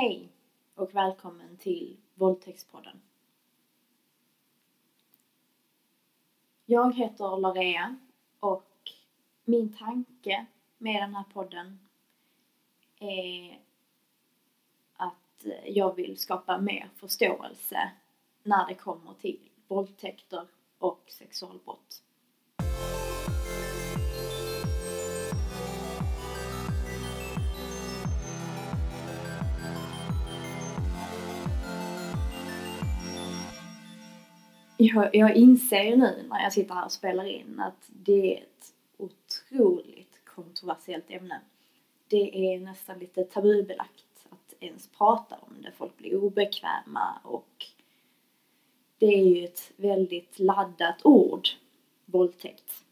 Hej och välkommen till Våldtäktspodden. Jag heter Larea och min tanke med den här podden är att jag vill skapa mer förståelse när det kommer till våldtäkter och sexualbrott. Jag, jag inser nu när jag sitter här och spelar in att det är ett otroligt kontroversiellt ämne. Det är nästan lite tabubelagt att ens prata om det. Folk blir obekväma och det är ju ett väldigt laddat ord, våldtäkt.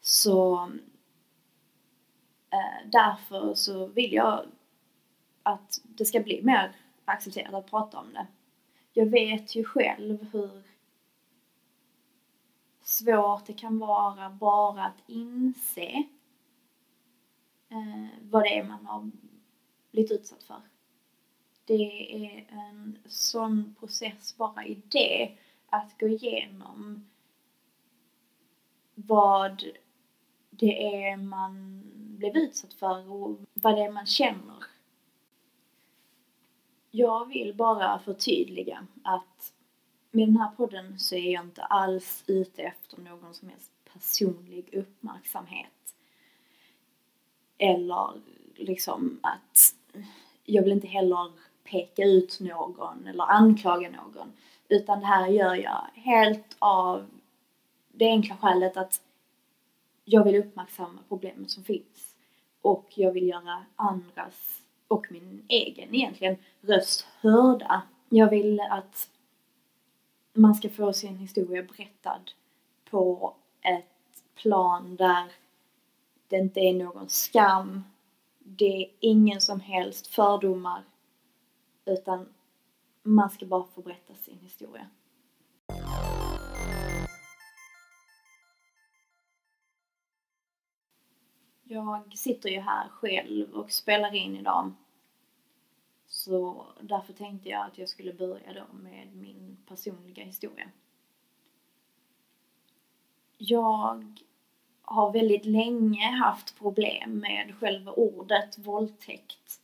Så eh, därför så vill jag att det ska bli mer accepterat att prata om det jag vet ju själv hur svårt det kan vara bara att inse eh, vad det är man har blivit utsatt för. Det är en sån process bara i det, att gå igenom vad det är man blev utsatt för och vad det är man känner jag vill bara förtydliga att med den här podden så är jag inte alls ute efter någon som helst personlig uppmärksamhet. Eller liksom att jag vill inte heller peka ut någon eller anklaga någon. Utan det här gör jag helt av det enkla skälet att jag vill uppmärksamma problemet som finns. Och jag vill göra andras och min egen egentligen röst hörda. Jag vill att man ska få sin historia berättad på ett plan där det inte är någon skam, det är ingen som helst fördomar, utan man ska bara få berätta sin historia. Jag sitter ju här själv och spelar in idag. Så därför tänkte jag att jag skulle börja då med min personliga historia. Jag har väldigt länge haft problem med själva ordet våldtäkt.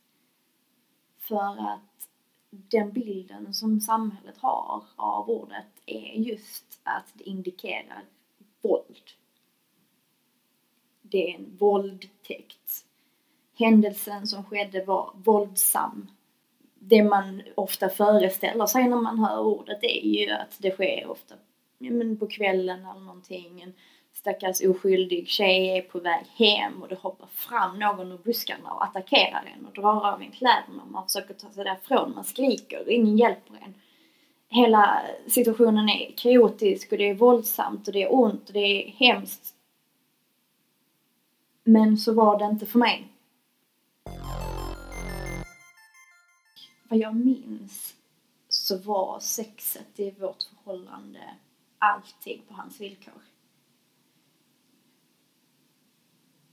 För att den bilden som samhället har av ordet är just att det indikerar våld det är en våldtäkt. Händelsen som skedde var våldsam. Det man ofta föreställer sig när man hör ordet är ju att det sker ofta ja, men på kvällen eller någonting. En stackars oskyldig tjej är på väg hem och det hoppar fram någon ur buskarna och attackerar en och drar av en kläderna. Man försöker ta sig därifrån, man skriker, ingen hjälper en. Hela situationen är kaotisk och det är våldsamt och det är ont och det är hemskt men så var det inte för mig. Vad jag minns så var sexet i vårt förhållande alltid på hans villkor.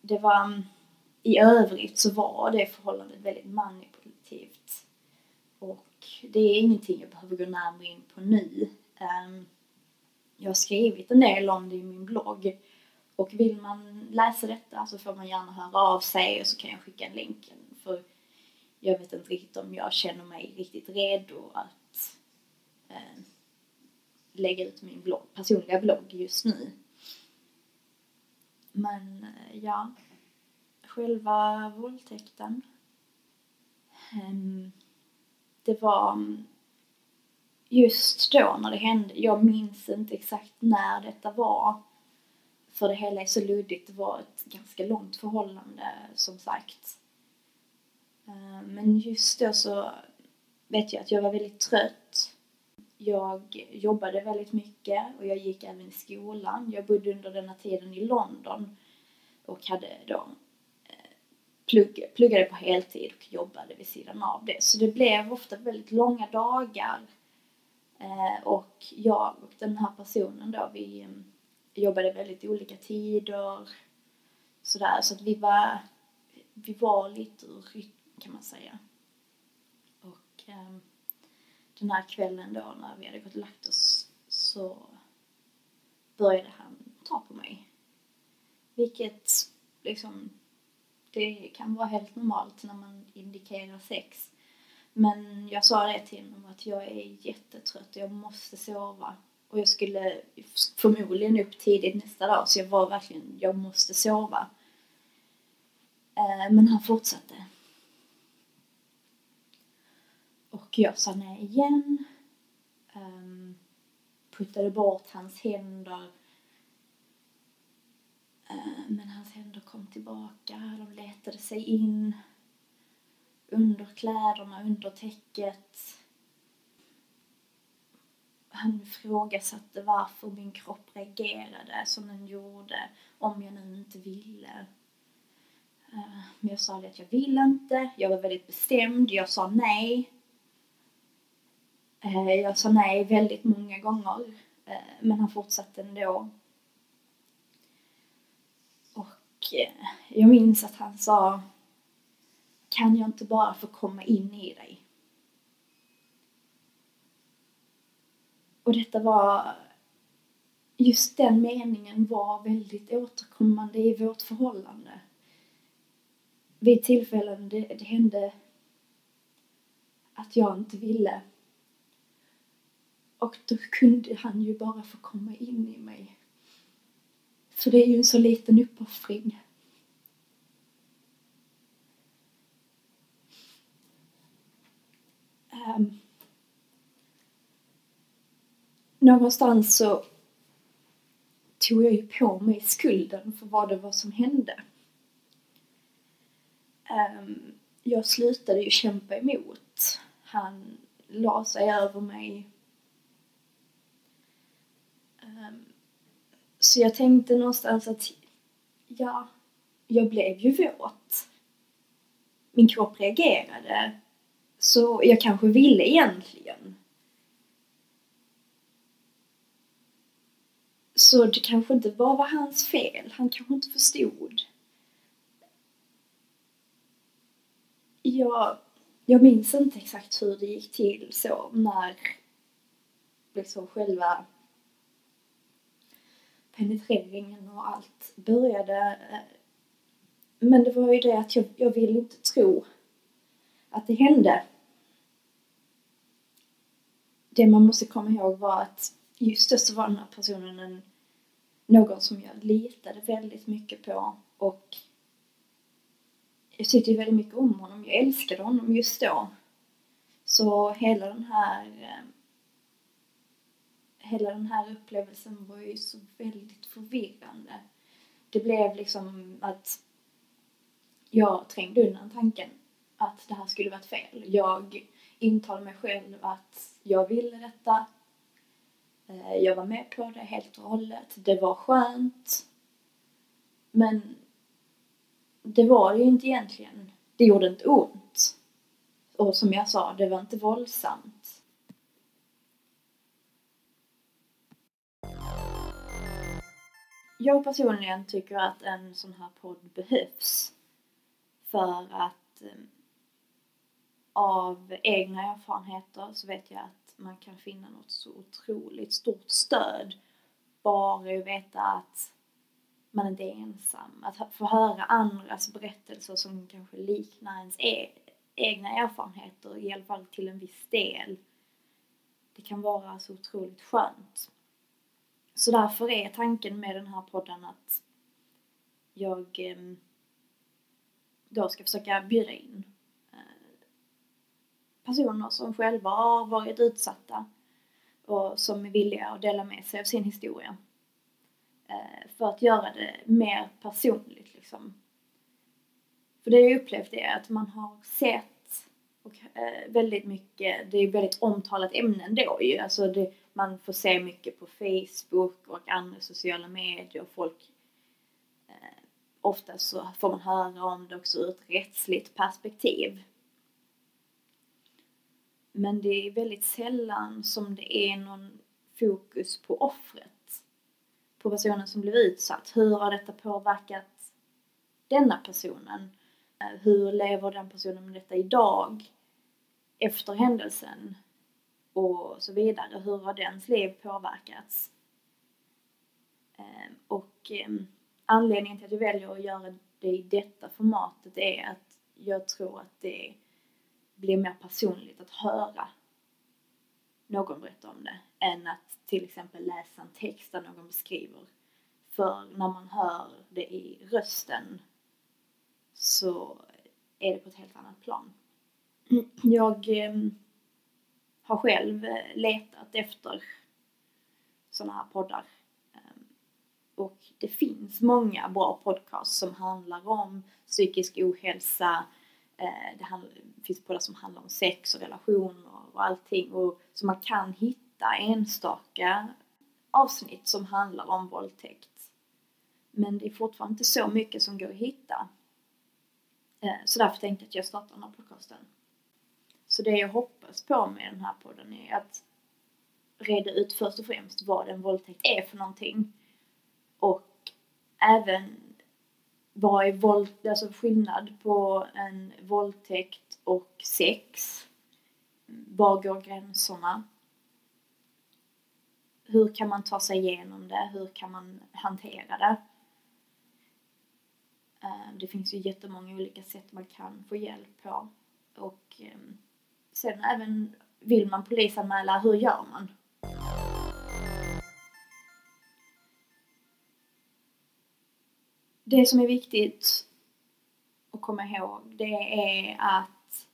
Det var, mm, i övrigt så var det förhållandet väldigt manipulativt. Och det är ingenting jag behöver gå närmare in på nu. Ehm, jag har skrivit en del om det i min blogg och vill man läsa detta så får man gärna höra av sig och så kan jag skicka en länk. Jag vet inte riktigt om jag känner mig riktigt redo att eh, lägga ut min blogg, personliga blogg just nu. Men eh, ja, själva våldtäkten. Eh, det var mm, just då när det hände, jag minns inte exakt när detta var. För det hela är så luddigt. Det var ett ganska långt förhållande som sagt. Eh, men just då så vet jag att jag var väldigt trött. Jag jobbade väldigt mycket och jag gick även i skolan. Jag bodde under denna tiden i London och hade då eh, plugg, pluggade på heltid och jobbade vid sidan av det. Så det blev ofta väldigt långa dagar. Eh, och jag och den här personen då, vi jobbade väldigt olika tider. Sådär, så att vi var, vi var lite ur rytm kan man säga. Och eh, den här kvällen då när vi hade gått och lagt oss så började han ta på mig. Vilket liksom, det kan vara helt normalt när man indikerar sex. Men jag sa det till honom att jag är jättetrött och jag måste sova. Och jag skulle förmodligen upp tidigt nästa dag så jag var verkligen, jag måste sova. Eh, men han fortsatte. Och jag sa nej igen. Um, puttade bort hans händer. Uh, men hans händer kom tillbaka. De letade sig in under kläderna, under täcket. Han ifrågasatte varför min kropp reagerade som den gjorde om jag nu inte ville. Ehm, men jag sa att jag vill inte, jag var väldigt bestämd, jag sa nej. Eh, jag sa nej väldigt många gånger, eh, men han fortsatte ändå. Och eh, jag minns att han sa Kan jag inte bara få komma in i dig? Och detta var Just den meningen var väldigt återkommande i vårt förhållande. Vid tillfällen det, det hände att jag inte ville och då kunde han ju bara få komma in i mig. För det är ju en så liten uppoffring. Um, någonstans så tog jag ju på mig skulden för vad det var som hände. Um, jag slutade ju kämpa emot. Han la sig över mig Um, så jag tänkte någonstans att, ja, jag blev ju våt. Min kropp reagerade. Så jag kanske ville egentligen. Så det kanske inte bara var hans fel. Han kanske inte förstod. Jag, jag minns inte exakt hur det gick till så när liksom själva penetreringen och allt började. Eh, men det var ju det att jag, jag ville inte tro att det hände. Det man måste komma ihåg var att just då så var den här personen en, någon som jag litade väldigt mycket på och jag tyckte ju väldigt mycket om honom. Jag älskade honom just då. Så hela den här eh, hela den här upplevelsen var ju så väldigt förvirrande. Det blev liksom att jag trängde undan tanken att det här skulle varit fel. Jag intalade mig själv att jag ville detta. Eh, jag var med på det helt och hållet. Det var skönt. Men det var det ju inte egentligen. Det gjorde inte ont. Och som jag sa, det var inte våldsamt. Jag personligen tycker att en sån här podd behövs för att eh, av egna erfarenheter så vet jag att man kan finna något så otroligt stort stöd bara i att veta att man inte är ensam. Att få höra andras berättelser som kanske liknar ens e egna erfarenheter, i alla fall till en viss del. Det kan vara så otroligt skönt. Så därför är tanken med den här podden att jag ehm, då ska försöka bjuda in eh, personer som själva har varit utsatta och som är villiga att dela med sig av sin historia. Eh, för att göra det mer personligt liksom. För det jag upplevt är att man har sett och eh, väldigt mycket, det är väldigt omtalat ämne ändå ju, alltså det, man får se mycket på Facebook och andra sociala medier. Folk, eh, ofta så får man höra om det också ur ett rättsligt perspektiv. Men det är väldigt sällan som det är någon fokus på offret. På personen som blev utsatt. Hur har detta påverkat denna personen? Eh, hur lever den personen med detta idag? Efter händelsen? Och så vidare. Hur har dens liv påverkats? Ehm, och ehm, anledningen till att jag väljer att göra det i detta formatet är att jag tror att det blir mer personligt att höra någon berätta om det än att till exempel läsa en text där någon beskriver. För när man hör det i rösten så är det på ett helt annat plan. Jag eh, har själv eh, letat efter sådana här poddar. Ehm, och det finns många bra podcasts som handlar om psykisk ohälsa. Eh, det finns poddar som handlar om sex och relationer och allting. Och, så man kan hitta enstaka avsnitt som handlar om våldtäkt. Men det är fortfarande inte så mycket som går att hitta. Eh, så därför tänkte jag att jag startar den här podcasten. Så det jag hoppas på med den här podden är att reda ut först och främst vad en våldtäkt är för någonting. Och även vad är våld, alltså skillnad på en våldtäkt och sex. Var går gränserna? Hur kan man ta sig igenom det? Hur kan man hantera det? Eh, det finns ju jättemånga olika sätt man kan få hjälp på. Och ehm, sen även vill man polisanmäla, hur gör man? Det som är viktigt att komma ihåg det är att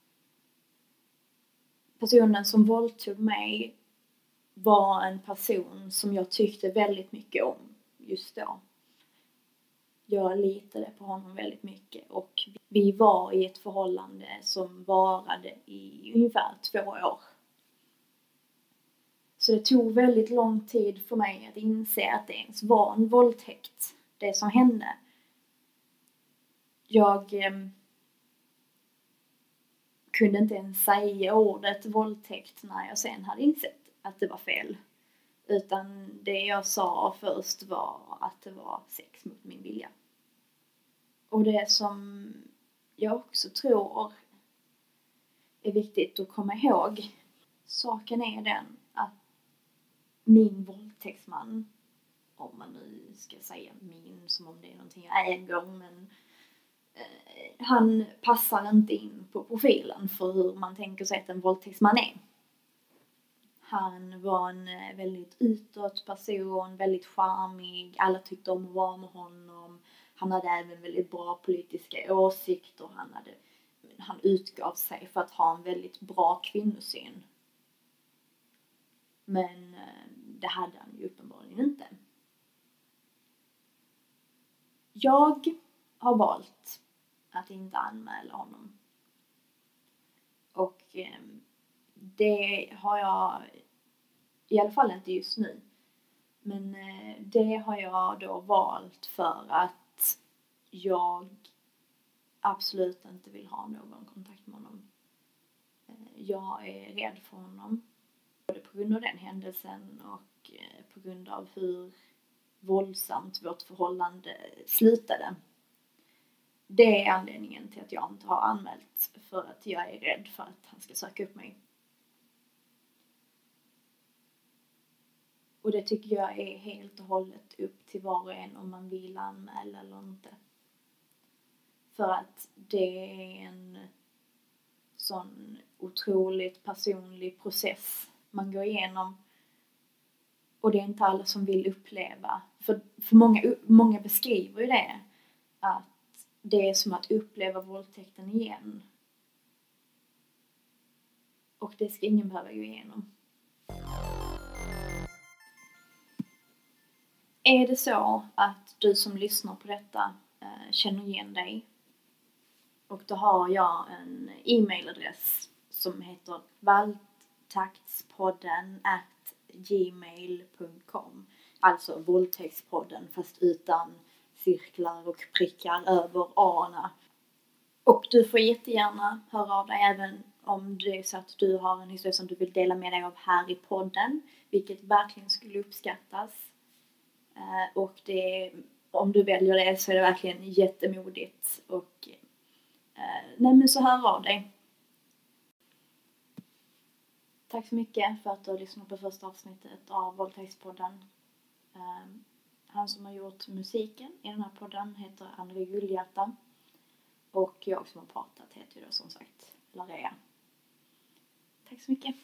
personen som våldtog mig var en person som jag tyckte väldigt mycket om just då jag litade på honom väldigt mycket och vi var i ett förhållande som varade i ungefär två år. Så det tog väldigt lång tid för mig att inse att det ens var en våldtäkt, det som hände. Jag eh, kunde inte ens säga ordet våldtäkt när jag sen hade insett att det var fel. Utan det jag sa först var att det var sex mot min vilja. Och det som jag också tror är viktigt att komma ihåg. Saken är den att min våldtäktsman, om man nu ska säga min som om det är någonting jag äger, men eh, han passar inte in på profilen för hur man tänker sig att en våldtäktsman är. Han var en eh, väldigt utåt person, väldigt charmig, alla tyckte om att vara med honom. Han hade även väldigt bra politiska åsikter. Han, hade, han utgav sig för att ha en väldigt bra kvinnosyn. Men eh, det hade han ju uppenbarligen inte. Jag har valt att inte anmäla honom. Och ehm, det har jag i alla fall inte just nu. Men eh, det har jag då valt för att jag absolut inte vill ha någon kontakt med honom. Eh, jag är rädd för honom. Både på grund av den händelsen och eh, på grund av hur våldsamt vårt förhållande slutade. Det är anledningen till att jag inte har anmält för att jag är rädd för att han ska söka upp mig. Och det tycker jag är helt och hållet upp till var och en om man vill anmäla eller inte. För att det är en sån otroligt personlig process man går igenom. Och det är inte alla som vill uppleva, för, för många, många beskriver ju det, att det är som att uppleva våldtäkten igen. Och det ska ingen behöva gå igenom. Är det så att du som lyssnar på detta eh, känner igen dig? Och då har jag en e-mailadress som heter valtaktspodden at gmail.com Alltså våldtäktspodden fast utan cirklar och prickar över a Och du får jättegärna höra av dig även om det är så att du har en historia som du vill dela med dig av här i podden, vilket verkligen skulle uppskattas. Eh, och det, om du väljer det så är det verkligen jättemodigt och Eh, nej men så hör av dig. Tack så mycket för att du har lyssnat på första avsnittet av Våldtäktspodden. Eh, han som har gjort musiken i den här podden heter André Gullhjärta. Och jag som har pratat heter ju då som sagt Larea. Tack så mycket.